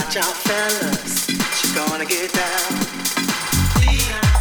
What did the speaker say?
Watch out, fellas, she's gonna get down.